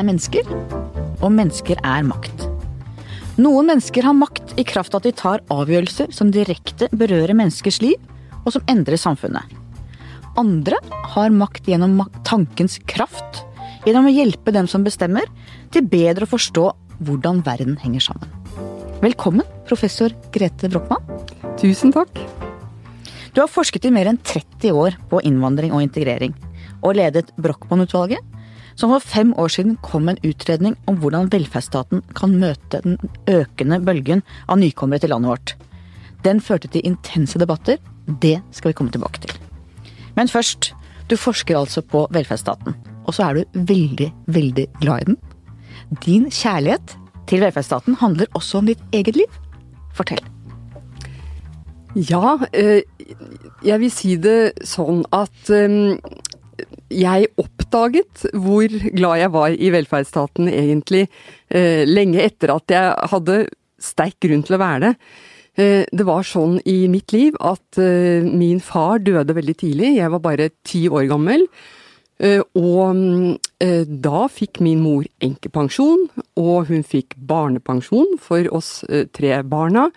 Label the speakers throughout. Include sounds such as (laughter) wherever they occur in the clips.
Speaker 1: er mennesker, og mennesker er makt. Noen mennesker har makt i kraft av at de tar avgjørelser som direkte berører menneskers liv, og som endrer samfunnet. Andre har makt gjennom tankens kraft, gjennom å hjelpe dem som bestemmer, til bedre å forstå hvordan verden henger sammen. Velkommen, professor Grete Brochmann.
Speaker 2: Tusen takk.
Speaker 1: Du har forsket i mer enn 30 år på innvandring og integrering, og ledet Brochmann-utvalget, som for fem år siden kom en utredning om hvordan velferdsstaten kan møte den økende bølgen av nykommere til landet vårt. Den førte til intense debatter. Det skal vi komme tilbake til. Men først, du forsker altså på velferdsstaten. Og så er du veldig, veldig glad i den. Din kjærlighet til velferdsstaten handler også om ditt eget liv. Fortell.
Speaker 2: Ja, eh, jeg vil si det sånn at eh, jeg oppdaget hvor glad jeg var i velferdsstaten egentlig eh, lenge etter at jeg hadde sterk grunn til å være det. Det var sånn i mitt liv at min far døde veldig tidlig. Jeg var bare ti år gammel. Og da fikk min mor enkepensjon, og hun fikk barnepensjon for oss tre barna.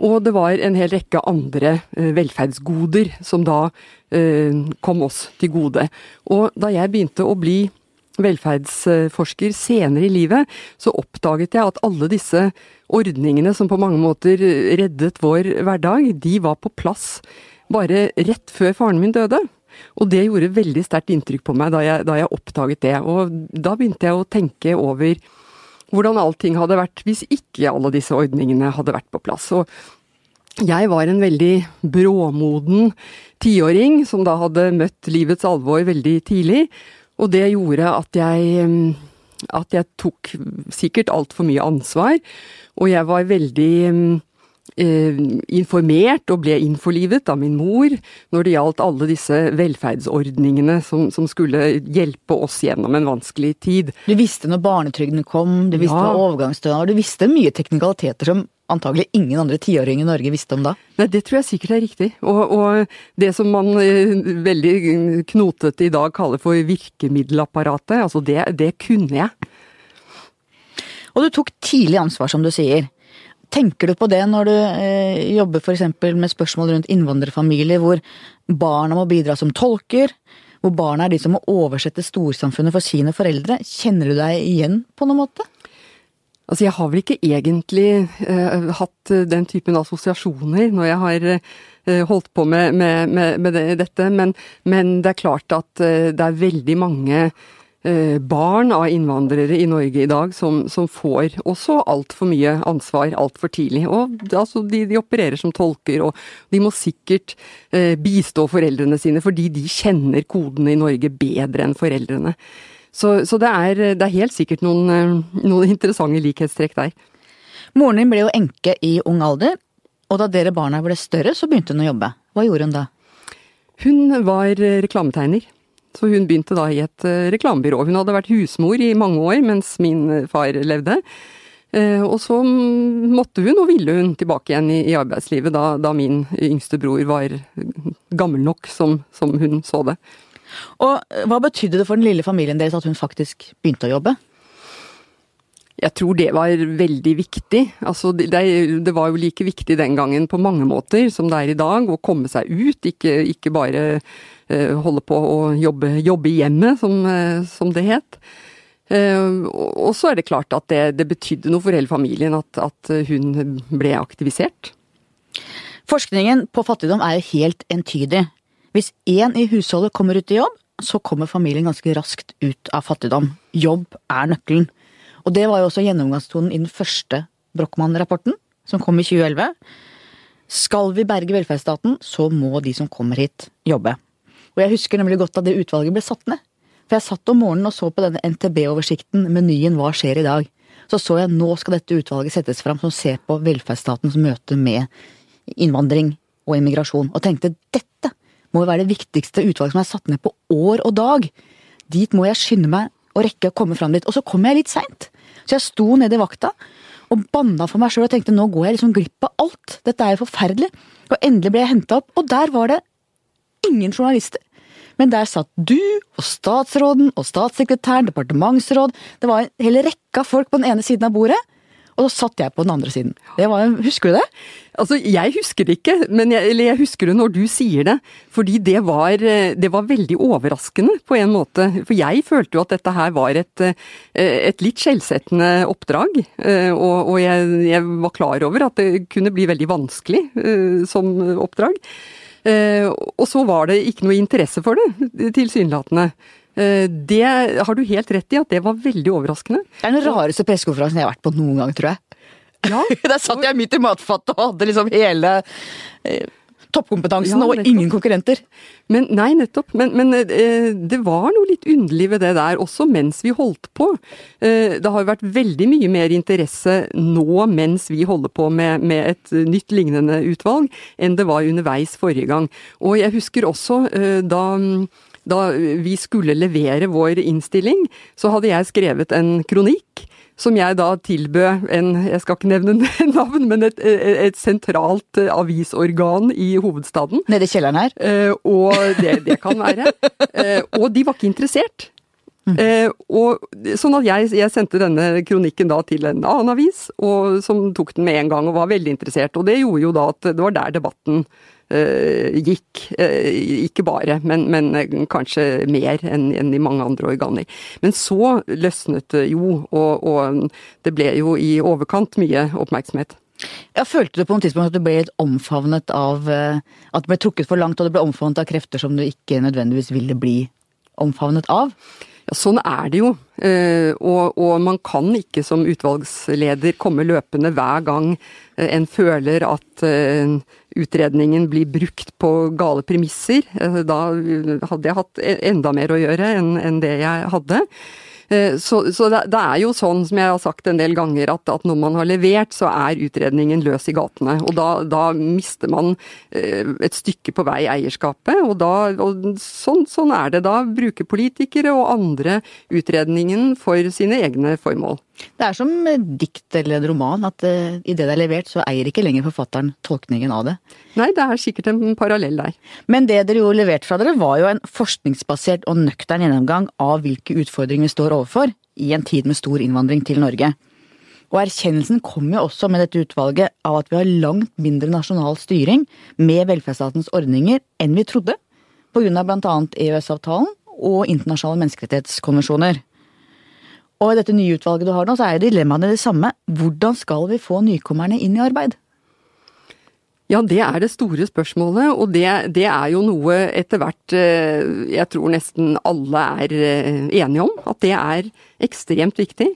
Speaker 2: Og det var en hel rekke andre eh, velferdsgoder som da eh, kom oss til gode. Og da jeg begynte å bli velferdsforsker senere i livet, så oppdaget jeg at alle disse ordningene som på mange måter reddet vår hverdag, de var på plass bare rett før faren min døde. Og det gjorde veldig sterkt inntrykk på meg da jeg, da jeg oppdaget det. Og da begynte jeg å tenke over hvordan allting hadde vært hvis ikke alle disse ordningene hadde vært på plass. Og jeg var en veldig bråmoden tiåring som da hadde møtt livets alvor veldig tidlig. Og det gjorde at jeg, at jeg tok sikkert altfor mye ansvar. Og jeg var veldig eh, informert og ble innforlivet av min mor når det gjaldt alle disse velferdsordningene som, som skulle hjelpe oss gjennom en vanskelig tid.
Speaker 1: Du visste når barnetrygden kom, du visste ja. overgangsstønad, du visste mye teknikaliteter som antagelig ingen andre tiåringer i Norge visste om da?
Speaker 2: Nei, Det tror jeg sikkert er riktig. Og, og det som man eh, veldig knotete i dag kaller for virkemiddelapparatet, altså det, det kunne jeg.
Speaker 1: Og du tok tidlig ansvar, som du sier. Tenker du på det når du eh, jobber f.eks. med spørsmål rundt innvandrerfamilier, hvor barna må bidra som tolker, hvor barna er de som må oversette storsamfunnet for sine foreldre? Kjenner du deg igjen på noen måte?
Speaker 2: Altså, jeg har vel ikke egentlig eh, hatt den typen assosiasjoner når jeg har eh, holdt på med, med, med, med det, dette, men, men, det er klart at eh, det er veldig mange barn av innvandrere i Norge i dag som, som får også altfor mye ansvar altfor tidlig. Og altså, de, de, opererer som tolker, og de må sikkert bistå foreldrene sine fordi de kjenner kodene i Norge bedre enn foreldrene. Så, så det, er, det, er, helt sikkert noen, eh, noen interessante likhetstrekk der.
Speaker 1: Moren din ble jo enke i ung alder, og da dere barna ble større, så begynte hun å jobbe. Hva gjorde hun da?
Speaker 2: Hun var reklametegner. Så hun begynte da i et eh, reklamebyrå. Hun hadde vært husmor i mange år mens min eh, far levde. Og så måtte hun, og ville hun, tilbake igjen i, arbeidslivet da, da, min yngste bror var gammel nok som, som hun så det.
Speaker 1: Og hva betydde det for den lille familien deres at hun faktisk begynte å jobbe?
Speaker 2: Jeg tror det var veldig viktig. Altså, det, det, var jo like viktig den gangen på mange måter som det er i dag, å komme seg ut. Ikke, ikke bare holde på å jobbe, jobbe i hjemmet, som, uh, som det het. Uh, og så er det klart at det, det betydde noe for hele familien at, at hun ble aktivisert.
Speaker 1: Forskningen på fattigdom er jo helt entydig. Hvis én i husholdet kommer ut i jobb, så kommer familien ganske raskt ut av fattigdom. Jobb er nøkkelen. Og det var jo også gjennomgangstonen i den første Brochmann-rapporten, som kom i 2011. Skal vi berge velferdsstaten, så må de som kommer hit, jobbe. Og jeg husker nemlig godt da det utvalget ble satt ned. For jeg satt om morgenen og så på denne NTB-oversikten, menyen Hva skjer i dag? Så så jeg nå skal dette utvalget settes fram som ser på velferdsstatens møte med innvandring og immigrasjon, og tenkte dette må jo være det viktigste utvalget som er satt ned på år og dag. Dit må jeg skynde meg og rekke å komme fram dit. Og så kom jeg litt seint. Så jeg sto nede i vakta og banna for meg sjøl og tenkte nå går jeg liksom glipp av alt. Dette er jo forferdelig. Og endelig ble jeg henta opp, og der var det ingen journalister. Men der satt du og statsråden og statssekretæren, departementsråd, det var en hel rekke av folk på den ene siden av bordet. Og da satt jeg på den andre siden. Var, husker du det?
Speaker 2: Altså, Jeg husker det ikke, men jeg, eller jeg husker det når du sier det. Fordi det var, det var veldig overraskende på en måte. For jeg følte jo at dette her var et, et litt skjellsettende oppdrag. Og, og jeg, jeg, var klar over at det kunne bli veldig vanskelig som oppdrag. Og så var det ikke noe interesse for det, tilsynelatende. Det har du helt rett i, at det var veldig overraskende.
Speaker 1: Det er den rareste pressekonferansen jeg har vært på noen gang, tror jeg. Ja. (laughs) Der satt jeg midt i matfatet og hadde liksom hele eh, toppkompetansen ja, og ingen konkurrenter.
Speaker 2: Men Nei, nettopp. Men, men eh, det var noe litt underlig ved det der, også mens vi holdt på. Eh, det har jo vært veldig mye mer interesse nå mens vi holder på med, med, et nytt lignende utvalg, enn det var underveis forrige gang. Og jeg husker også eh, da da vi skulle levere vår innstilling, så hadde jeg skrevet en kronikk som jeg da tilbød en, jeg skal ikke nevne (laughs) navn, men et, et sentralt avisorgan i hovedstaden.
Speaker 1: Nede i kjelleren her?
Speaker 2: Eh, og det, det kan være. Eh, og de var ikke interessert. Mm. Eh, og, sånn at jeg, jeg, sendte denne kronikken da til en annen avis, og, som tok den med en gang og var veldig interessert. Og det gjorde jo da at det var der debatten Eh, gikk. Eh, ikke bare, men, men kanskje mer enn, enn, i mange andre organer. Men så løsnet det jo, og, og det ble jo i overkant mye oppmerksomhet.
Speaker 1: Ja, følte du på noe tidspunkt at du ble litt omfavnet av eh, At det ble trukket for langt, og det ble omfavnet av krefter som du ikke nødvendigvis ville bli omfavnet av?
Speaker 2: Ja, sånn er det jo. Eh, og, og, man kan ikke som utvalgsleder komme løpende hver gang eh, en føler at eh, utredningen blir brukt på gale premisser. Da hadde jeg hatt e-, enda mer å gjøre enn det jeg hadde. Eh, så, så det, det, er jo sånn, som jeg har sagt en del ganger, at, at, når man har levert, så er utredningen løs i gatene. Og da, da mister man eh, et stykke på vei eierskapet, og, da, og sånn, sånn er det. Da bruker politikere og andre utredningen for sine egne formål.
Speaker 1: Det er som dikt eller en roman, at uh, i det det er levert, så eier ikke lenger forfatteren tolkningen av det.
Speaker 2: Nei, det er sikkert en parallell der.
Speaker 1: Men det dere jo leverte fra dere, var jo en forskningsbasert og nøktern gjennomgang av hvilke utfordringer vi står overfor i en tid med stor innvandring til Norge. Og erkjennelsen kom jo også med dette utvalget av at vi har langt mindre nasjonal styring med velferdsstatens ordninger enn vi trodde, blant annet EØS-avtalen og internasjonale menneskerettighetskonvensjoner. Og i dette nye utvalget du har nå, så er dilemmaene det samme. Hvordan skal vi få nykommerne inn i arbeid?
Speaker 2: Ja, det er det store spørsmålet, og det, det, er jo noe etter hvert eh, jeg tror nesten alle er eh, enige om. At det er ekstremt viktig.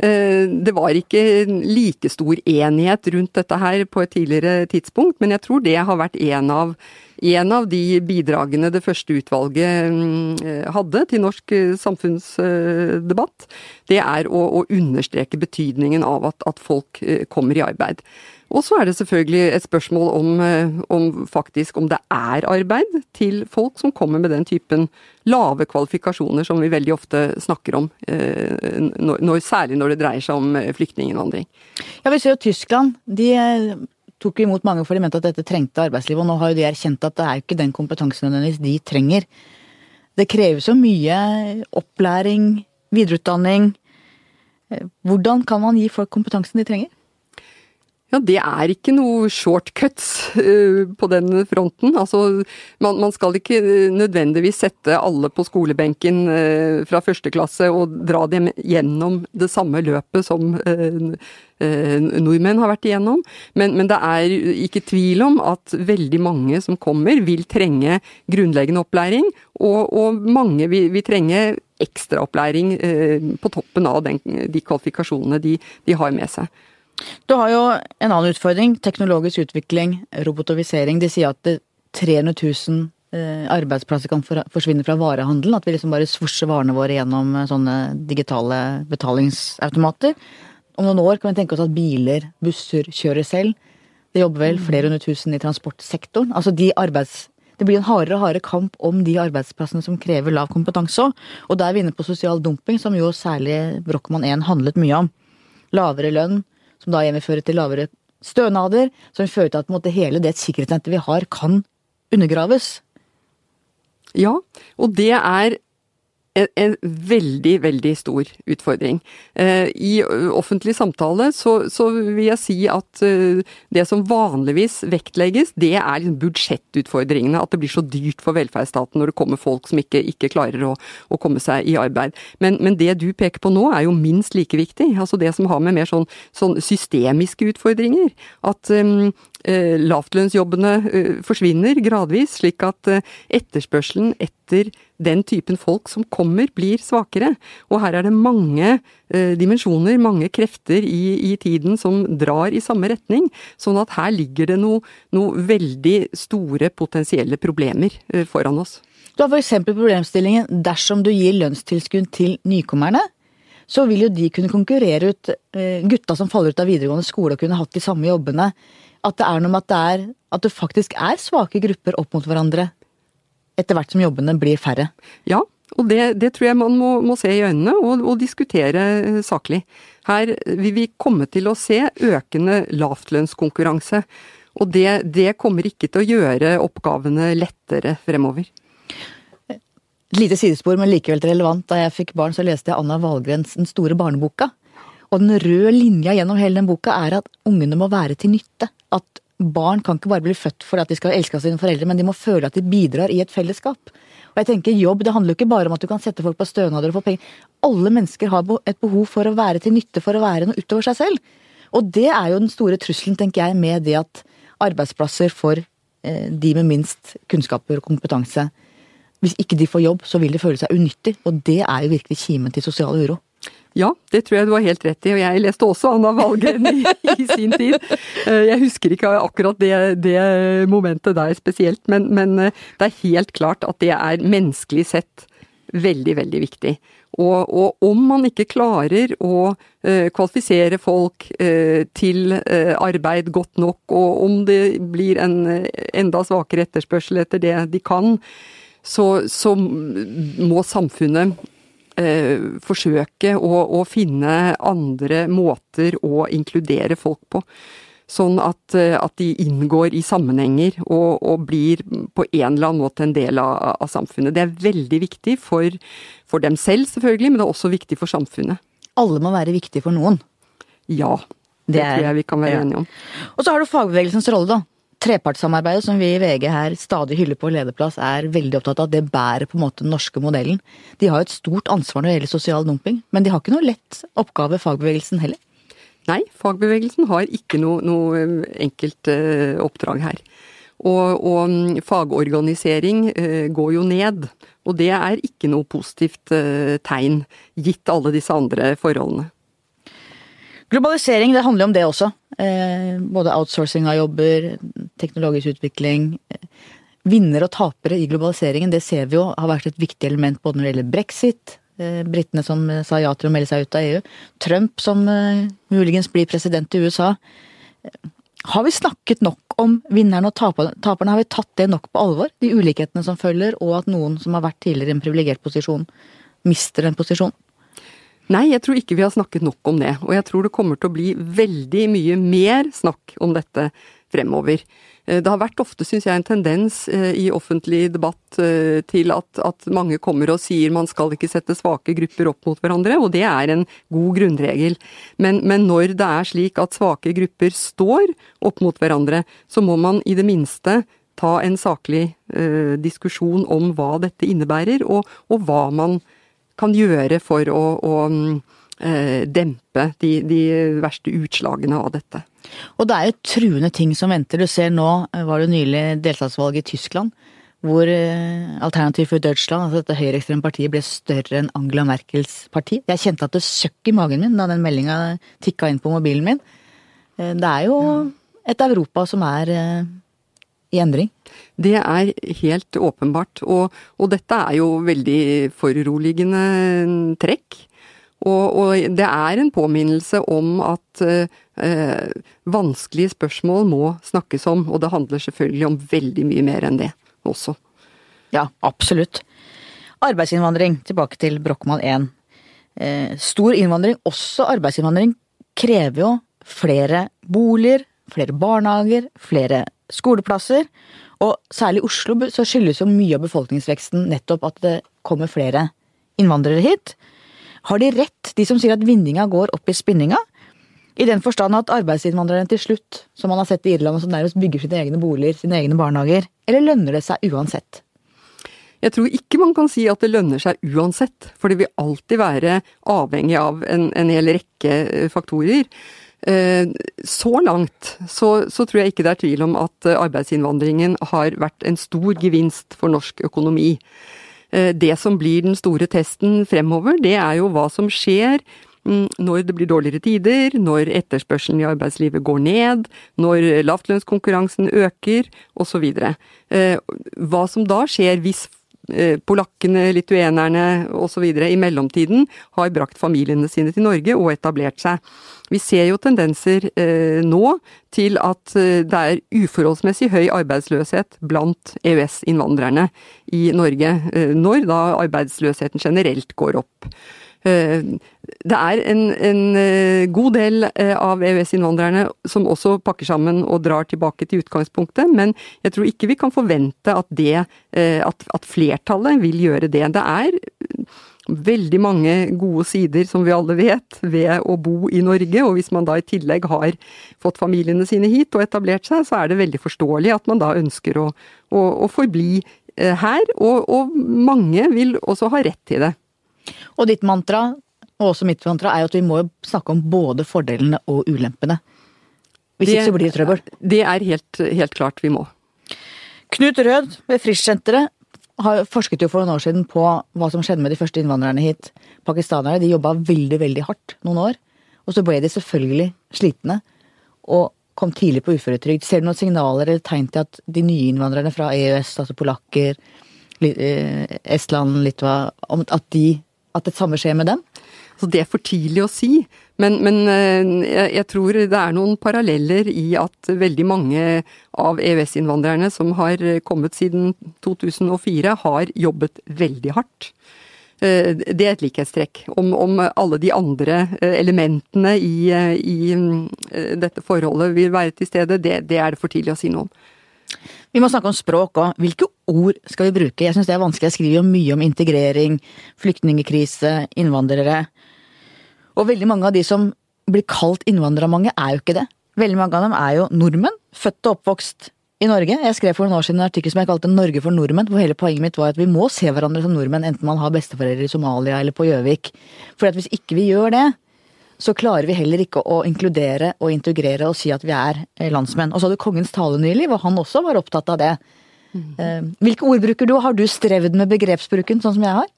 Speaker 2: Eh, det var ikke like stor enighet rundt dette her på et tidligere tidspunkt, men jeg tror det har vært en av en av de bidragene det første utvalget mm, hadde til norsk samfunnsdebatt, det er å, å understreke betydningen av at, at, folk kommer i arbeid. Og så er det selvfølgelig et spørsmål om, eh, om, faktisk om det er arbeid til folk som kommer med den typen lave kvalifikasjoner som vi veldig ofte snakker om, når, særlig når det dreier seg om flyktninginnvandring.
Speaker 1: Ja, Vi ser jo Tyskland. De tok imot mange for de mente at dette trengte arbeidslivet, og nå har jo de erkjent at det er ikke den kompetansen nødvendigvis de trenger. Det kreves jo mye opplæring, videreutdanning. Eh, hvordan kan man gi folk kompetansen de trenger?
Speaker 2: Ja, det er ikke noe shortcuts uh, på den fronten. Altså, man, man, skal ikke nødvendigvis sette alle på skolebenken uh, fra første klasse og dra dem gjennom det samme løpet som nordmenn har vært igjennom. Men, men, det er ikke tvil om at veldig mange som kommer, vil trenge grunnleggende opplæring. Og, og mange vil, vil trenge ekstraopplæring på toppen av den, de kvalifikasjonene de, de har med seg.
Speaker 1: Du har jo en annen utfordring. Teknologisk utvikling, robotovisering. De sier at 300 000 eh, arbeidsplasser kan forsvinne fra varehandelen. At vi liksom bare svosjer varene våre gjennom eh, sånne digitale betalingsautomater. Om noen år kan vi tenke oss at biler, busser kjører selv. Det jobber vel flere hundre tusen i transportsektoren. Altså de arbeids... Det blir en hardere og hardere kamp om de arbeidsplassene som krever lav kompetanse òg. Og da er vi inne på sosial dumping, som jo særlig Brochmann 1 handlet mye om. Lavere lønn, som da igjen vil føre til lavere stønader, som vil føre til at måte, hele det sikkerhetsnettet vi har, kan undergraves.
Speaker 2: Ja, og det er en, en, veldig, veldig stor utfordring. Eh, I offentlig samtale så, så, vil jeg si at eh, det som vanligvis vektlegges, det er liksom budsjettutfordringene. At det blir så dyrt for velferdsstaten når det kommer folk som ikke, ikke klarer å, å, komme seg i arbeid. Men, men, det du peker på nå er jo minst like viktig. Altså det som har med mer sånn, sånn systemiske utfordringer. At eh, lavtlønnsjobbene eh, forsvinner gradvis, slik at eh, etterspørselen etter den typen folk som kommer, blir svakere. Og her er det mange eh, dimensjoner, mange krefter i, i, tiden som drar i samme retning. Sånn at her ligger det noe, noe veldig store potensielle problemer eh, foran oss.
Speaker 1: Du har f.eks. problemstillingen dersom du gir lønnstilskudd til nykommerne. Så vil jo de kunne konkurrere ut eh, gutta som faller ut av videregående skole og kunne hatt de samme jobbene at det er noe med at det, er, at det faktisk er svake grupper opp mot hverandre etter hvert som jobbene blir færre.
Speaker 2: Ja, og det, det tror jeg man må, må, se i øynene og, og, diskutere eh, saklig. Her vil vi komme til å se økende lavtlønnskonkurranse. Og det, det kommer ikke til å gjøre oppgavene lettere fremover.
Speaker 1: Et lite sidespor, men likevel relevant. Da jeg fikk barn, så leste jeg Anna Wahlgrens Den store barneboka. Og den røde linja gjennom hele den boka er at ungene må være til nytte. At barn kan ikke bare bli født for at de skal elske sine foreldre, men de må føle at de bidrar i et fellesskap. Og jeg tenker Jobb det handler jo ikke bare om at du kan sette folk på stønader og få penger. Alle mennesker har et behov for å være til nytte, for å være noe utover seg selv. Og det er jo den store trusselen, tenker jeg, med det at arbeidsplasser for eh, de med minst kunnskaper og kompetanse Hvis ikke de får jobb, så vil de føle seg unyttig. Og det er jo virkelig kimen til sosial uro.
Speaker 2: Ja, det tror jeg du har helt rett i, og jeg leste også Anna Valgren i, i, sin tid. Eh, jeg husker ikke akkurat det, det momentet der spesielt, men, men, eh, det er helt klart at det er menneskelig sett veldig, veldig viktig. Og, og om man ikke klarer å uh, kvalifisere folk til arbeid godt nok, og om det blir en enda svakere etterspørsel etter det de kan, så, så må samfunnet eh, forsøke å, å, finne andre måter å inkludere folk på. Sånn at, eh, at de inngår i sammenhenger og, og, blir på en eller annen måte en del av, av samfunnet. Det er veldig viktig for, for, dem selv, selvfølgelig, men det er også viktig for samfunnet.
Speaker 1: Alle må være viktige for noen.
Speaker 2: Ja. Det, det tror jeg vi kan være enige om.
Speaker 1: Og så har du fagbevegelsens rolle, da trepartssamarbeidet som vi i VG her stadig hyller på lederplass, er veldig opptatt av. Det bærer på en måte den norske modellen. De har jo et stort ansvar når det gjelder sosial dumping, men de har ikke noe lett oppgave, fagbevegelsen heller.
Speaker 2: Nei, fagbevegelsen har ikke noe, noe eh, enkelt uh, oppdrag her. Og, og mm, fagorganisering uh, går jo ned, og det er ikke noe positivt uh, tegn, gitt alle disse andre forholdene.
Speaker 1: Globalisering det handler om det også. Eh, både outsourcing av jobber, teknologisk utvikling. Vinnere og tapere i globaliseringen, det ser vi jo har vært et viktig element både når det gjelder brexit, eh, britene som sa ja til å melde seg ut av EU, Trump som eh, muligens blir president i USA. Har vi snakket nok om vinnerne og taperne? Har vi tatt det nok på alvor? De ulikhetene som følger, og at noen som har vært tidligere i en privilegert posisjon, mister en posisjon?
Speaker 2: Nei, jeg tror ikke vi har snakket nok om det. Og jeg tror det kommer til å bli veldig mye mer snakk om dette fremover. Eh, det har vært ofte, syns jeg, en tendens eh, i offentlig debatt eh, til at, at, mange kommer og sier man skal ikke sette svake grupper opp mot hverandre, og det er en god grunnregel. Men, men når det er slik at svake grupper står opp mot hverandre, så må man i det minste ta en saklig eh, diskusjon om hva dette innebærer, og, og hva man kan gjøre for å, å eh, dempe de, de, verste utslagene av dette.
Speaker 1: Og det er jo truende ting som venter. Du ser nå, eh, var det nylig delstatsvalg i Tyskland, hvor eh, Alternativ for Deutschland, altså dette høyreekstreme partiet, ble større enn Angela Merkels parti. Jeg kjente at det søkk i magen min da den meldinga tikka inn på mobilen min. Det er jo et Europa som er i endring?
Speaker 2: Det er helt åpenbart, og, og dette er jo veldig foruroligende trekk. Og, og, det er en påminnelse om at eh, vanskelige spørsmål må snakkes om, og det handler selvfølgelig om veldig mye mer enn det også.
Speaker 1: Ja, absolutt. Arbeidsinnvandring, tilbake til Brochmann 1. Eh, stor innvandring, også arbeidsinnvandring, krever jo flere boliger, flere barnehager, flere skoleplasser. Og særlig i Oslo så skyldes jo mye av befolkningsveksten nettopp at det kommer flere innvandrere hit. Har de rett, de som sier at vinninga går opp i spinninga? I den forstand at arbeidsinnvandrerne til slutt, som man har sett i Irland, som nærmest bygger sine egne boliger, sine egne barnehager. Eller lønner det seg uansett?
Speaker 2: Jeg tror ikke man kan si at det lønner seg uansett, for det vil alltid være avhengig av en, en hel rekke eh, faktorer. Eh, så langt så, så, tror jeg ikke det er tvil om at eh, arbeidsinnvandringen har vært en stor gevinst for norsk økonomi. Det som blir den store testen fremover, det er jo hva som skjer mm, når det blir dårligere tider, når etterspørselen i arbeidslivet går ned, når lavtlønnskonkurransen øker, osv. Hva som da skjer hvis Eh, polakkene, lituenerne osv. i mellomtiden har brakt familiene sine til Norge og etablert seg. Vi ser jo tendenser eh, nå til at eh, det er uforholdsmessig høy arbeidsløshet blant EØS-innvandrerne i Norge, eh, når da arbeidsløsheten generelt går opp. Eh, det er en, en, eh, god del eh, av EØS-innvandrerne som også pakker sammen og drar tilbake til utgangspunktet, men jeg tror ikke vi kan forvente at, det, at, at flertallet vil gjøre det. Det er veldig mange gode sider, som vi alle vet, ved å bo i Norge. Og hvis man da i tillegg har fått familiene sine hit og etablert seg, så er det veldig forståelig at man da ønsker å, å, å forbli her. Og, og mange vil også ha rett til det.
Speaker 1: Og ditt mantra, og også mitt mantra, er jo at vi må snakke om både fordelene og ulempene. Hvis det, ikke så blir det trøbbel.
Speaker 2: Det er helt, helt klart vi må.
Speaker 1: Knut Rød ved Frischsenteret forsket jo for noen år siden på hva som skjedde med de første innvandrerne hit. Pakistanere de jobba veldig, veldig hardt noen år. Og så ble de selvfølgelig slitne og kom tidlig på uføretrygd. Ser du noen signaler eller tegn til at de nye innvandrerne fra EØS, altså polakker, eh, Estland, Litva, at de at det samme skjer med dem?
Speaker 2: Så Det er for tidlig å si, men, men eh, jeg tror det er noen paralleller i at veldig mange av EØS-innvandrerne som har kommet siden 2004, har jobbet veldig hardt. Eh, det er et likhetstrekk. Om, om alle de andre eh, elementene i, i dette forholdet vil være til stede, det, det er det for tidlig å si noe om.
Speaker 1: Vi må snakke om språk òg. Hvilke ord skal vi bruke? Jeg syns det er vanskelig. Jeg skriver jo mye om integrering, flyktningkrise, innvandrere. Og veldig mange av de som blir kalt innvandrere mange, er jo ikke det. Veldig mange av dem er jo nordmenn, født og oppvokst i Norge. Jeg skrev for noen år siden en artikkel som jeg kalte 'Norge for nordmenn', hvor hele poenget mitt var at vi må se hverandre som nordmenn, enten man har besteforeldre i Somalia eller på Gjøvik. For hvis ikke vi gjør det, så klarer vi heller ikke å inkludere og integrere og si at vi er eh, landsmenn. Og så hadde Kongens tale nylig, hvor han også var opptatt av det. Mm. Hvilke ord bruker du? Har du strevd med begrepsbruken sånn som jeg har?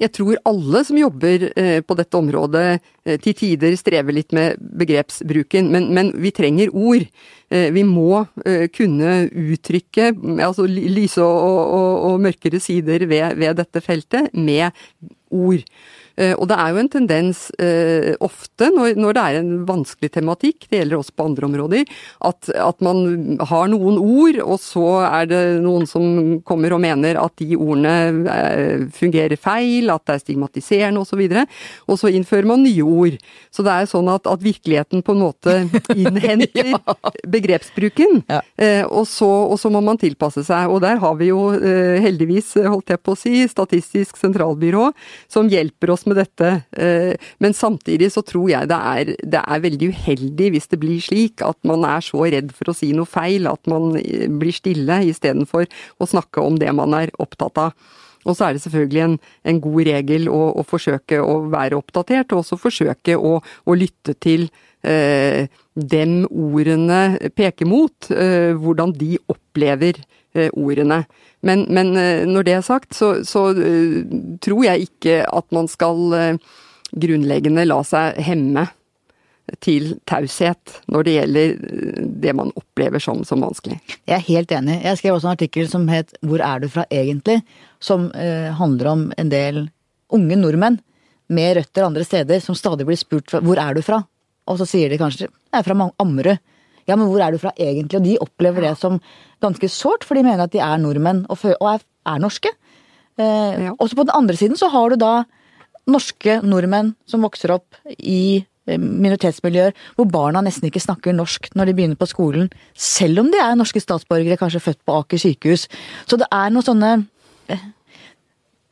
Speaker 2: Jeg tror alle som jobber eh, på dette området til tider strever litt med begrepsbruken, men, men vi trenger ord. Vi må kunne uttrykke altså lyse og, og, og mørkere sider ved, ved dette feltet med ord. Eh, og det er jo en tendens eh, ofte når, det er en vanskelig tematikk, det gjelder også på andre områder, at, at, man har noen ord, og så er det noen som kommer og mener at de ordene eh, fungerer feil, at det er stigmatiserende osv. Og, så og så innfører man nye ord. Så det er sånn at, at virkeligheten på en måte (laughs) innhenter ja. begrepsbruken, ja. og, så, og, så, må man tilpasse seg. Og der har vi jo heldigvis, holdt jeg på å si, Statistisk sentralbyrå, som hjelper oss med dette. Eh, men samtidig så tror jeg det er, det er veldig uheldig hvis det blir slik at man er så redd for å si noe feil at man eh, blir stille istedenfor å snakke om det man er opptatt av. Og så er det selvfølgelig en, en god regel å, å, forsøke å være oppdatert, og også forsøke å, å lytte til eh, dem ordene peker mot, eh, hvordan de opplever eh, ordene. Men, men, eh, når det er sagt, så, så uh, tror jeg ikke at man skal grunnleggende la seg hemme til taushet når det gjelder det man opplever som, som, vanskelig.
Speaker 1: Jeg er helt enig. Jeg skrev også en artikkel som het 'Hvor er du fra egentlig?', som handler om en del unge nordmenn med røtter andre steder som stadig blir spurt 'Hvor er du fra?' Og så sier de kanskje 'Jeg er fra Ammerud'. Ja, men hvor er du fra egentlig? Og de opplever det som ganske sårt, for de mener at de er nordmenn og, er, er, norske. Eh, ja. Også på den andre siden så har du da norske nordmenn som vokser opp i eh, minoritetsmiljøer hvor barna nesten ikke snakker norsk når de begynner på skolen, selv om de er norske statsborgere, kanskje født på Aker sykehus. Så det er noe sånne eh,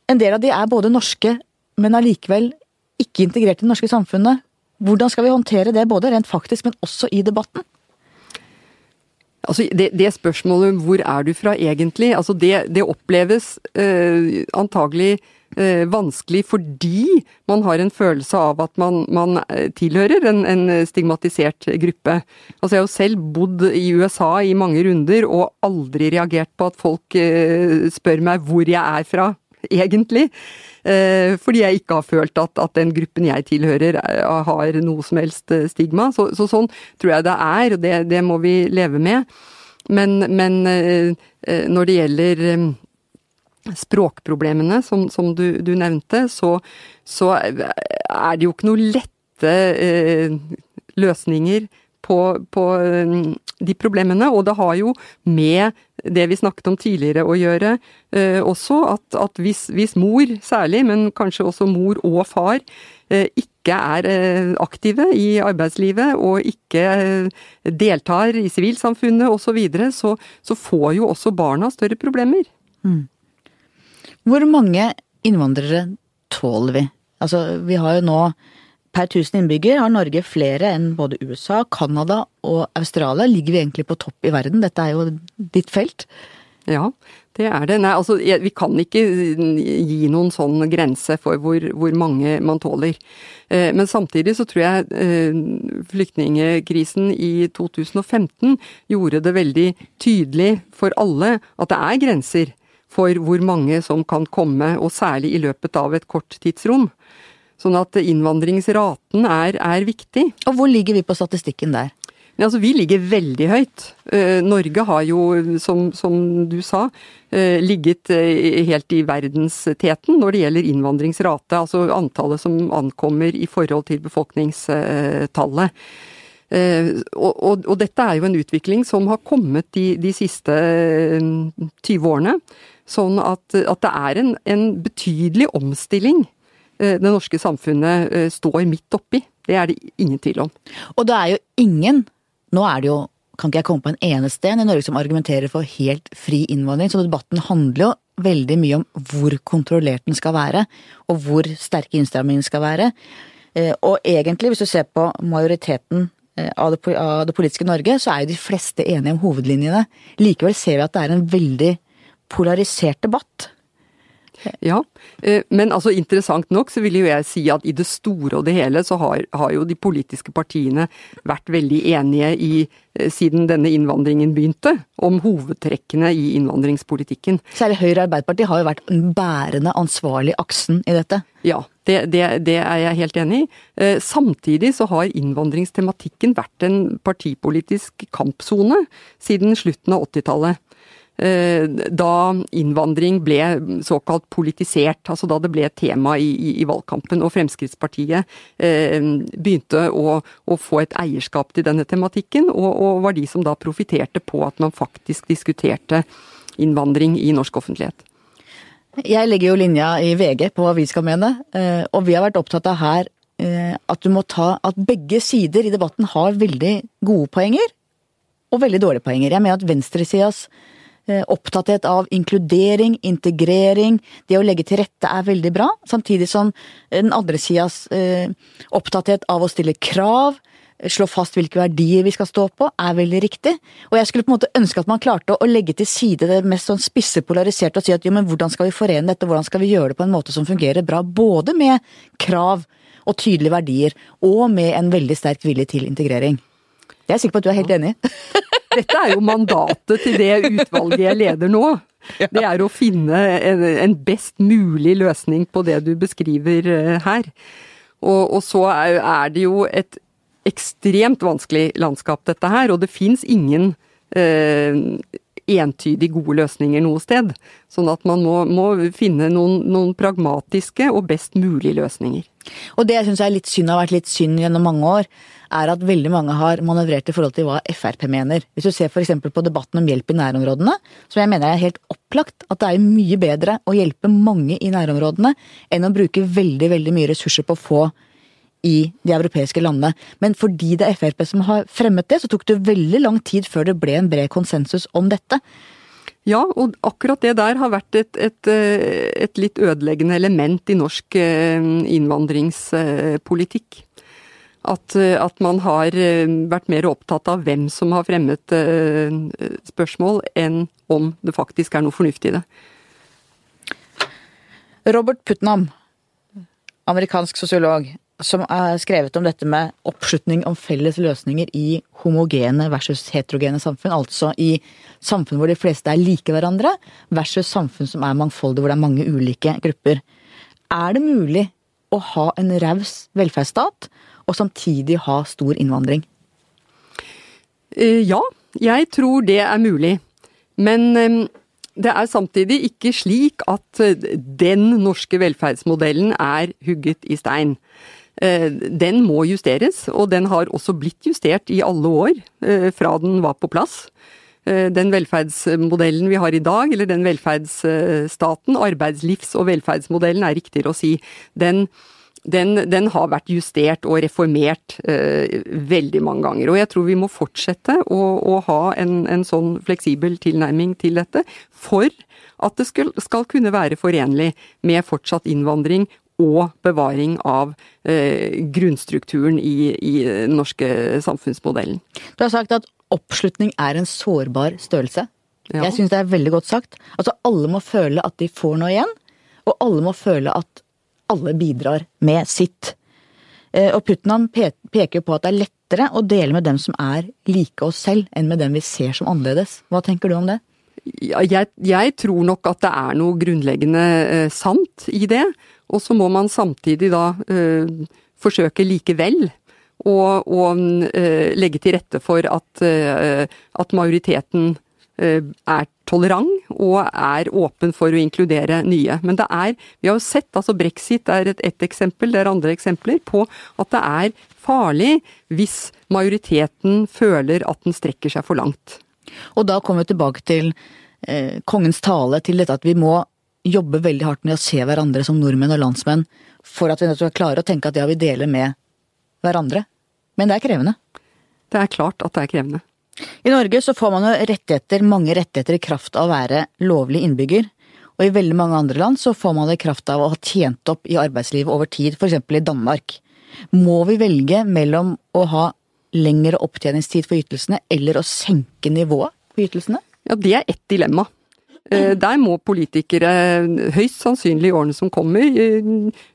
Speaker 1: En del av de er både norske, men allikevel ikke integrert i det norske samfunnet. Hvordan skal vi håndtere det, både rent faktisk, men også i debatten?
Speaker 2: Altså, det, det, spørsmålet 'hvor er du fra egentlig', altså det, det oppleves eh, antagelig eh, vanskelig fordi man har en følelse av at man, man eh, tilhører en, en, stigmatisert gruppe. Altså Jeg har jo selv bodd i USA i mange runder og aldri reagert på at folk eh, spør meg hvor jeg er fra, (laughs) egentlig. Eh, fordi jeg ikke har følt at, at, den gruppen jeg tilhører eh, har noe som helst stigma. Så, så sånn tror jeg det er, og det, det må vi leve med. Men, men når det gjelder språkproblemene som, som du, du, nevnte, så, så, er det jo ikke noe lette eh, løsninger på, på eh, de problemene. Og det har jo med det vi snakket om tidligere å gjøre eh, også, at, at hvis, hvis, mor særlig, men kanskje også mor og far, eh, ikke er eh, aktive i arbeidslivet og ikke eh, deltar i sivilsamfunnet osv., så, videre, så så får jo også barna større problemer. Mm.
Speaker 1: Hvor mange innvandrere tåler vi? Altså, vi har jo nå Per 1000 innbygger har Norge flere enn både USA, Canada og Australia. Ligger vi egentlig på topp i verden? Dette er jo ditt felt.
Speaker 2: Ja, det er det. Nei, altså vi kan ikke gi noen sånn grense for hvor, hvor mange man tåler. Eh, men samtidig så tror jeg eh, flyktningekrisen i 2015 gjorde det veldig tydelig for alle at det er grenser for hvor mange som kan komme, og særlig i løpet av et kort tidsrom. Sånn at innvandringsraten er, er viktig.
Speaker 1: Og hvor ligger vi på statistikken der?
Speaker 2: Altså, vi ligger veldig høyt. Eh, Norge har jo, som, som, du sa, eh, ligget eh, helt i verdensteten når det gjelder innvandringsrate. Altså antallet som ankommer i forhold til befolkningstallet. Og, og, og, dette er jo en utvikling som har kommet de, de siste 20 eh, årene. Sånn at, at det er en, en, betydelig omstilling det norske samfunnet står midt oppi. Det er det ingen tvil om.
Speaker 1: Og det er jo ingen, nå er det jo kan ikke jeg komme på en eneste en i Norge som argumenterer for helt fri innvandring, så debatten handler jo veldig mye om hvor kontrollert den skal være, og hvor sterke innstrammingene skal være. Og egentlig, hvis du ser på majoriteten Eh, av det, av det, politiske Norge, så er jo de fleste enige om hovedlinjene. Likevel ser vi at det er en veldig polarisert debatt.
Speaker 2: Ja, eh, men altså interessant nok så vil jo jeg si at i det store og det hele så har, har jo de politiske partiene vært veldig enige i, eh, siden denne innvandringen begynte, om hovedtrekkene i innvandringspolitikken.
Speaker 1: Særlig Høyre og Arbeiderpartiet har jo vært den bærende, ansvarlige aksen i dette.
Speaker 2: Ja, det, det, det, er jeg helt enig i. Eh, samtidig så har innvandringstematikken vært en partipolitisk kampsone siden slutten av 80-tallet. Eh, da innvandring ble såkalt politisert, altså da det ble et tema i, i, i valgkampen. Og Fremskrittspartiet eh, begynte å, å, få et eierskap til denne tematikken, og, og var de som da profitterte på at man faktisk diskuterte innvandring i norsk offentlighet.
Speaker 1: Jeg legger jo linja i VG på hva vi skal mene, eh, og vi har vært opptatt av her at du må ta at begge sider i debatten har veldig gode poenger og veldig dårlige poenger. Jeg mener at venstresidas opptatthet av inkludering, integrering, det å legge til rette er veldig bra. Samtidig som den andre sidas opptatthet av å stille krav, slå fast hvilke verdier vi skal stå på, er veldig riktig. Og jeg skulle på en måte ønske at man klarte å legge til side det mest sånn spisse polariserte og si at jo, men hvordan skal vi forene dette, hvordan skal vi gjøre det på en måte som fungerer bra, både med krav og tydelige verdier, og med en veldig sterk vilje til integrering. Jeg er sikker på at du er helt enig. (laughs)
Speaker 2: Dette er jo mandatet til det utvalget jeg leder nå. Det er å finne en, en best mulig løsning på det du beskriver eh, her. Og, og så er, er det jo et ekstremt vanskelig landskap, dette her. Og det fins ingen eh, entydig gode løsninger noe sted. Sånn at man må, må finne noen, noen, pragmatiske og best mulige løsninger.
Speaker 1: Og det jeg syns er litt synd, har vært litt synd gjennom mange år, er at veldig mange har manøvrert i forhold til hva Frp mener. Hvis du ser f.eks. på debatten om hjelp i nærområdene, som jeg mener er helt opplagt at det er mye bedre å hjelpe mange i nærområdene enn å bruke veldig, veldig mye ressurser på å få i de europeiske landene. Men fordi det er Frp som har fremmet det, så tok det veldig lang tid før det ble en bred konsensus om dette.
Speaker 2: Ja, og akkurat det der har vært et, et, et litt ødeleggende element i norsk innvandringspolitikk. At, at, man har vært mer opptatt av hvem som har fremmet spørsmål, enn om det faktisk er noe fornuftig i det.
Speaker 1: Robert Putnam, amerikansk sosiolog, som er skrevet om dette med oppslutning om felles løsninger i homogene versus heterogene samfunn. Altså i samfunn hvor de fleste er like hverandre, versus samfunn som er mangfoldige, hvor det er mange ulike grupper. Er det mulig å ha en raus velferdsstat, og samtidig ha stor innvandring?
Speaker 2: Eh, ja, jeg tror det er mulig. Men det er samtidig ikke slik at eh, den norske velferdsmodellen er hugget i stein. Eh, den må justeres, og den har også blitt justert i alle år eh, fra den var på plass. Den velferdsmodellen vi har i dag, eller den velferdsstaten, arbeidslivs- og velferdsmodellen er riktigere å si, den den, den, har vært justert og reformert eh, veldig mange ganger. Og jeg tror vi må fortsette å, å ha en, en, sånn fleksibel tilnærming til dette, for at det skal, skal kunne være forenlig med fortsatt innvandring og bevaring av eh, grunnstrukturen i, i den norske samfunnsmodellen.
Speaker 1: Du har sagt at oppslutning er en sårbar størrelse. Ja. Jeg syns det er veldig godt sagt. Altså alle må føle at de får noe igjen, og alle må føle at alle bidrar med sitt. Eh, og Putnam peker på at det er lettere å dele med dem som er like oss selv, enn med dem vi ser som annerledes. Hva tenker du om det?
Speaker 2: Ja, jeg, jeg, tror nok at det er noe grunnleggende eh, sant i det. Og så må man samtidig da eh, forsøke likevel å, å eh, legge til rette for at, eh, at majoriteten Eh, er tolerant og er åpen for å inkludere nye. Men det er, vi har jo sett, altså brexit er et, et eksempel, det er andre eksempler, på at det er farlig hvis majoriteten føler at den strekker seg for langt.
Speaker 1: Og da kommer vi tilbake til kongens tale, til dette at vi må jobbe veldig hardt med å se hverandre som nordmenn og landsmenn, for at vi skal klare å tenke at ja, vi deler med hverandre. Men det er krevende.
Speaker 2: Det er klart at det er krevende.
Speaker 1: I Norge så får man jo rettigheter, mange rettigheter i kraft av å være lovlig innbygger. Og i veldig mange andre land så får man det i kraft av å ha tjent opp i arbeidslivet over tid, f.eks. i Danmark. Må vi velge mellom å ha lengre opptjeningstid for ytelsene eller å senke nivået på ytelsene?
Speaker 2: Ja, det er ett dilemma. Eh, der må politikere høyst sannsynlig i årene som kommer eh,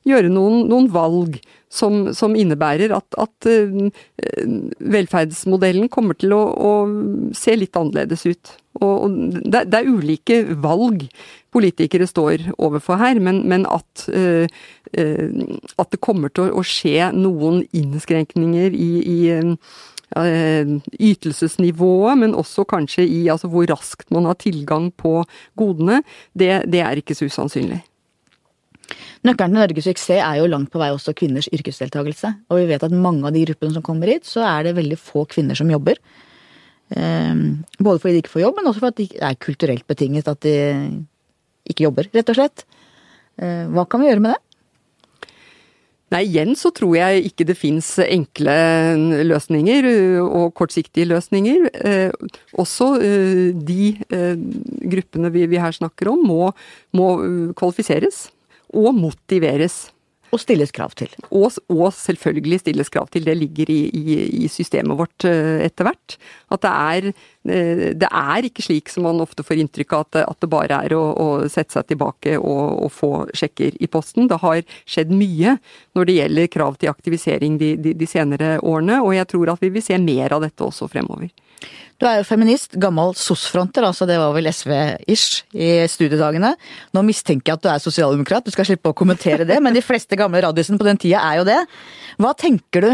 Speaker 2: gjøre noen, noen valg som, som, innebærer at, at, eh, velferdsmodellen kommer til å, å, se litt annerledes ut. Og det, det, er ulike valg politikere står overfor her, men, men at, at, det kommer til å, skje noen innskrenkninger i, i ytelsesnivået, men også kanskje i altså hvor raskt man har tilgang på godene, det, det er ikke så usannsynlig.
Speaker 1: Nøkkelen til Norges suksess er jo langt på vei også kvinners yrkesdeltakelse. Og vi vet at mange av de gruppene som kommer hit, så er det veldig få kvinner som jobber. Eh, både fordi de ikke får jobb, men også fordi det er kulturelt betinget at de ikke jobber, rett og slett. Eh, hva kan vi gjøre med det?
Speaker 2: Nei, igjen så tror jeg ikke det fins enkle løsninger og kortsiktige løsninger. Eh, også eh, de eh, gruppene vi, vi, her snakker om må, må kvalifiseres og motiveres.
Speaker 1: Og stilles krav til.
Speaker 2: Og, og, selvfølgelig stilles krav til. Det ligger i, i, i systemet vårt eh, etter hvert. At det er, eh, det er ikke slik som man ofte får inntrykk av, at, at det bare er å, å sette seg tilbake og, og, få sjekker i posten. Det har skjedd mye når det gjelder krav til aktivisering de, de, de senere årene, og jeg tror at vi vil se mer av dette også fremover.
Speaker 1: Du er jo feminist, gammel SOS-fronter, altså det var vel SV-ish i studiedagene. Nå mistenker jeg at du er sosialdemokrat, du skal slippe å kommentere det, men de fleste gamle radiosene på den tida er jo det. Hva tenker du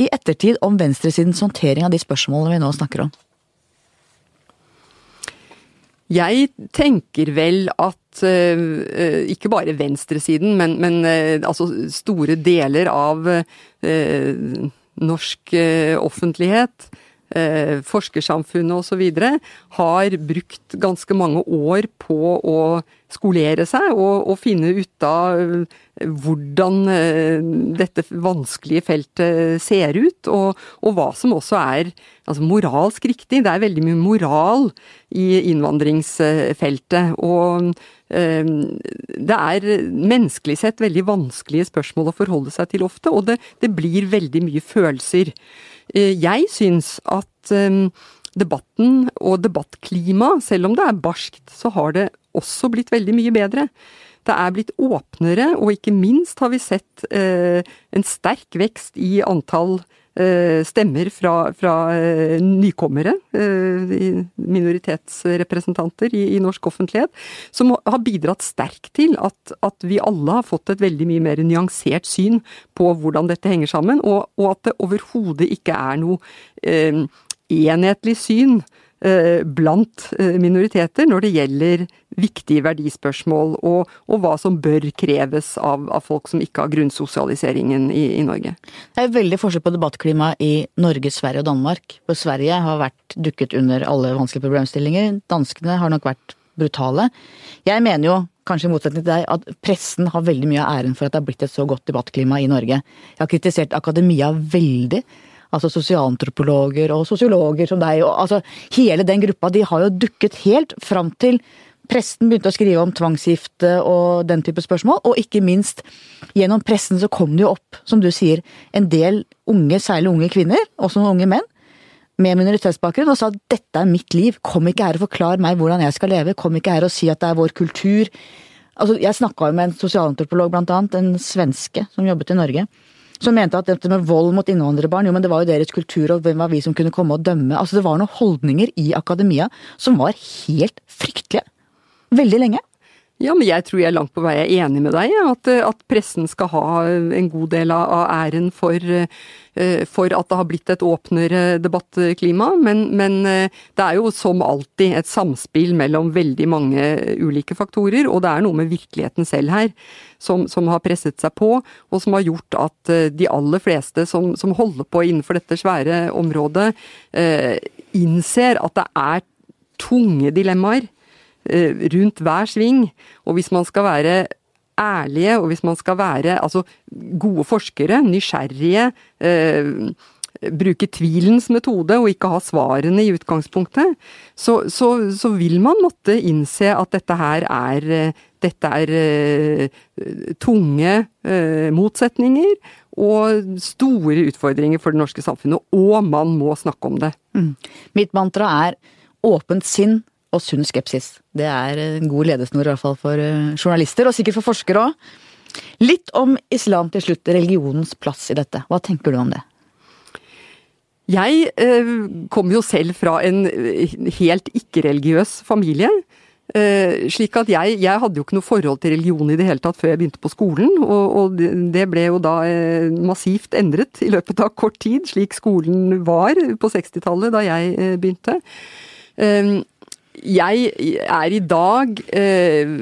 Speaker 1: i ettertid om venstresidens håndtering av de spørsmålene vi nå snakker om?
Speaker 2: Jeg tenker vel at uh, ikke bare venstresiden, men, men uh, altså store deler av uh, norsk offentlighet eh, forskersamfunnet osv. har brukt ganske mange år på å skolere seg og, og finne ut av eh, hvordan eh, dette vanskelige feltet ser ut, og, og hva som også er altså moralsk riktig. Det er veldig mye moral i innvandringsfeltet. og eh, det er menneskelig sett veldig vanskelige spørsmål å forholde seg til ofte, og det, det blir veldig mye følelser. Jeg syns at debatten og debattklima, selv om det er barskt, så har det også blitt veldig mye bedre. Det er blitt åpnere, og ikke minst har vi sett eh, en sterk vekst i antall eh, stemmer fra, fra eh, nykommere, eh, minoritetsrepresentanter i, i, norsk offentlighet, som har bidratt sterkt til at, at, vi alle har fått et veldig mye mer nyansert syn på hvordan dette henger sammen, og, og at det overhodet ikke er noe eh, enhetlig syn Eh, blant eh, minoriteter når det gjelder viktige verdispørsmål, og, og hva som bør kreves av, av, folk som ikke har grunnsosialiseringen i, i, Norge.
Speaker 1: Det er veldig forskjell på debattklimaet i Norge, Sverige og Danmark. For Sverige har vært dukket under alle vanskelige problemstillinger. Danskene har nok vært brutale. Jeg mener jo, kanskje i motsetning til deg, at pressen har veldig mye av æren for at det har blitt et så godt debattklima i Norge. Jeg har kritisert akademia veldig altså sosialantropologer og sosiologer som deg, og altså hele den gruppa, de har jo dukket helt fram til presten begynte å skrive om tvangsgifte og den type spørsmål, og ikke minst gjennom pressen så kom det jo opp, som du sier, en del unge, særlig unge kvinner, også noen unge menn, med minoritetsbakgrunn og sa at dette er mitt liv, kom ikke her og forklar meg hvordan jeg skal leve, kom ikke her og si at det er vår kultur. Altså, jeg snakka jo med en sosialantropolog, blant annet, en svenske som jobbet i Norge som mente at dette med vold mot innvandrerbarn, jo, men det var jo deres kultur, og hvem var vi som kunne komme og dømme? Altså, det var noen holdninger i akademia som var helt fryktelige. Veldig lenge.
Speaker 2: Ja, men jeg tror jeg er langt på vei er enig med deg, at, at pressen skal ha en god del av æren for, eh, for, at det har blitt et åpnere debattklima. Men, men, eh, det er jo som alltid et samspill mellom veldig mange ulike faktorer, og det er noe med virkeligheten selv her som, som har presset seg på, og som har gjort at eh, de aller fleste som, som holder på innenfor dette svære området, innser at det er tunge dilemmaer rundt hver sving. Og hvis man skal være ærlige, og hvis man skal være altså, gode forskere, nysgjerrige, eh, bruke tvilens metode og ikke ha svarene i utgangspunktet, så, så, så, vil man måtte innse at dette her er, dette er eh, tunge eh, motsetninger og store utfordringer for det norske samfunnet, og man må snakke om det. Mm.
Speaker 1: Mitt mantra er åpent sinn, og sunn skepsis. Det er en god ledesnor i hvert fall for eh, journalister, og sikkert for forskere òg. Litt om islam til slutt, religionens plass i dette. Hva tenker du om det?
Speaker 2: Jeg eh, kommer jo selv fra en eh, helt ikke-religiøs familie. Slik at jeg, jeg, hadde jo ikke noe forhold til religion i det hele tatt før jeg begynte på skolen. Og, og det ble jo da massivt endret i løpet av kort tid, slik skolen var på 60-tallet da jeg begynte. Jeg er i dag eh,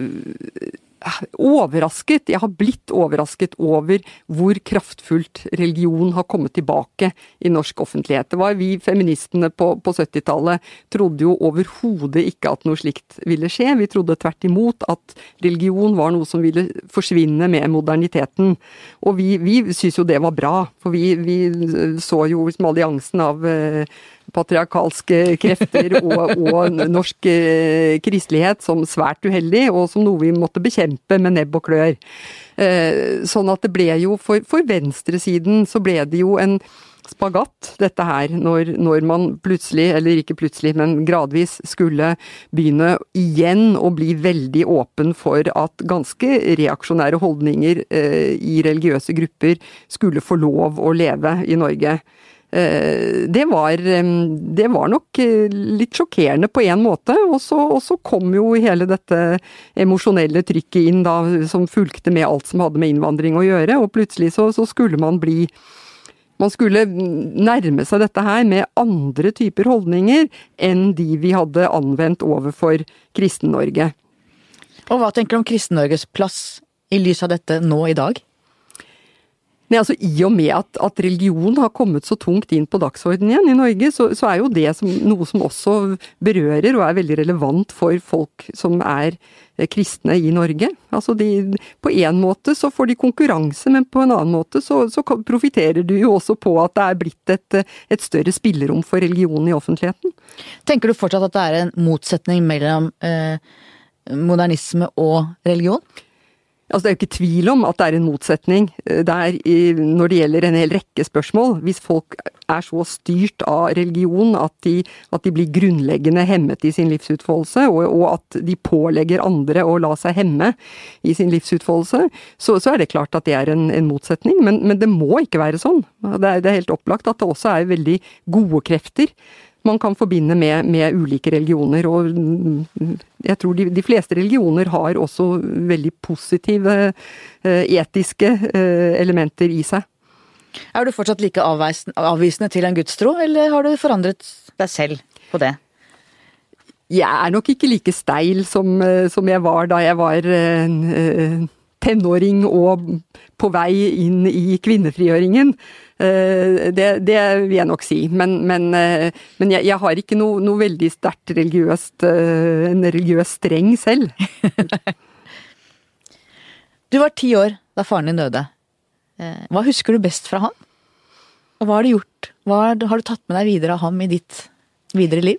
Speaker 2: overrasket, jeg har blitt overrasket over hvor kraftfullt religion har kommet tilbake i norsk offentlighet. Det var vi feministene på, på 70-tallet trodde jo overhodet ikke at noe slikt ville skje. Vi trodde tvert imot at religion var noe som ville forsvinne med moderniteten. Og vi, vi syntes jo det var bra, for vi, vi så jo liksom alliansen av eh, patriarkalske krefter og, og norsk eh, kristelighet som svært uheldig, og som noe vi måtte bekjempe med nebb og klør. Eh, sånn at det ble jo, for, for venstresiden så ble det jo en spagatt, dette her, når, når, man plutselig, eller ikke plutselig, men gradvis skulle begynne igjen å bli veldig åpen for at ganske reaksjonære holdninger eh, i religiøse grupper skulle få lov å leve i Norge. Eh, det var, det var, nok eh, litt sjokkerende på en måte, og så, og så kom jo hele dette emosjonelle trykket inn da, som fulgte med alt som hadde med innvandring å gjøre, og plutselig så, så skulle man bli man skulle nærme seg dette her med andre typer holdninger enn de vi hadde anvendt overfor Kristen-Norge.
Speaker 1: Og hva tenker du om Kristen-Norges plass i lys av dette nå i dag?
Speaker 2: Nei, altså I og med at, at, religion har kommet så tungt inn på dagsordenen igjen i Norge, så, så er jo det som, noe som også berører og er veldig relevant for folk som er eh, kristne i Norge. Altså de, På en måte så får de konkurranse, men på en annen måte så, så profitterer du jo også på at det er blitt et, et større spillerom for religion i offentligheten.
Speaker 1: Tenker du fortsatt at det er en motsetning mellom eh, modernisme og religion?
Speaker 2: Altså, det er jo ikke tvil om at det er en motsetning eh, der når det gjelder en hel rekke spørsmål. Hvis folk er så styrt av religion at de, at de blir grunnleggende hemmet i sin livsutfoldelse, og, og, at de pålegger andre å la seg hemme i sin livsutfoldelse, så, så er det klart at det er en, en motsetning. Men, men, det må ikke være sånn. Det er, det er helt opplagt at det også er veldig gode krefter man kan forbinde med, med, ulike religioner. Og jeg tror de, de, fleste religioner har også veldig positive eh, etiske eh, elementer i seg.
Speaker 1: Er du fortsatt like avvisende til en gudstro, eller har du forandret deg selv på det?
Speaker 2: Jeg er nok ikke like steil som, eh, som jeg var da jeg var tenåring og på vei inn i kvinnefrigjøringen. Eh, det, det, vil jeg nok si. Men, men, eh, men jeg, jeg, har ikke noe, noe veldig sterkt religiøst eh, En religiøs streng selv. (laughs)
Speaker 1: du var ti år da faren din døde. Hva husker du best fra han? Og hva har du gjort? Hva har du tatt med deg videre av ham i ditt videre liv?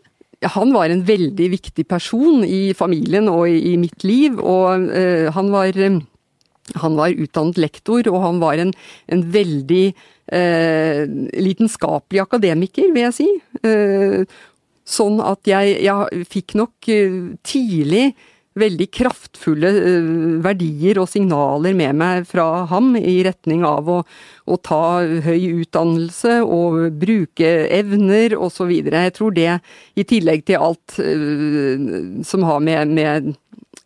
Speaker 2: Han var en veldig viktig person i familien og i, mitt liv, og han var han var utdannet lektor, og han var en, en veldig eh, lidenskapelig akademiker, vil jeg si. Eh, sånn at jeg, jeg fikk nok eh, tidlig veldig kraftfulle eh, verdier og signaler med meg fra ham i retning av å, å ta høy utdannelse og bruke evner osv. Jeg tror det, i tillegg til alt uh, som har med, med,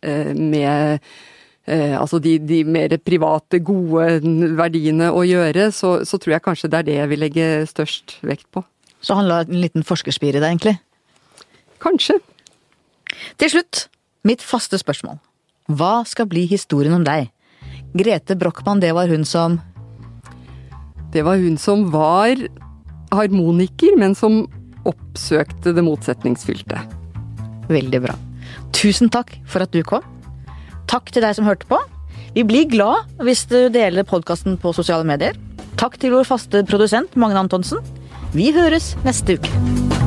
Speaker 2: med eh, altså de, de, mer private, gode verdiene å gjøre, så, så, tror jeg kanskje det er det jeg vil legge størst vekt på.
Speaker 1: Så han la en liten forskerspir i deg, egentlig?
Speaker 2: Kanskje.
Speaker 1: Til slutt, mitt faste spørsmål. Hva skal bli historien om deg? Grete Brochmann, det var hun som
Speaker 2: Det var hun som var harmoniker, men som oppsøkte det motsetningsfylte.
Speaker 1: Veldig bra. Tusen takk for at du kom. Takk til deg som hørte på. Vi blir glad hvis du deler podkasten på sosiale medier. Takk til vår faste produsent Magne Antonsen. Vi høres neste uke.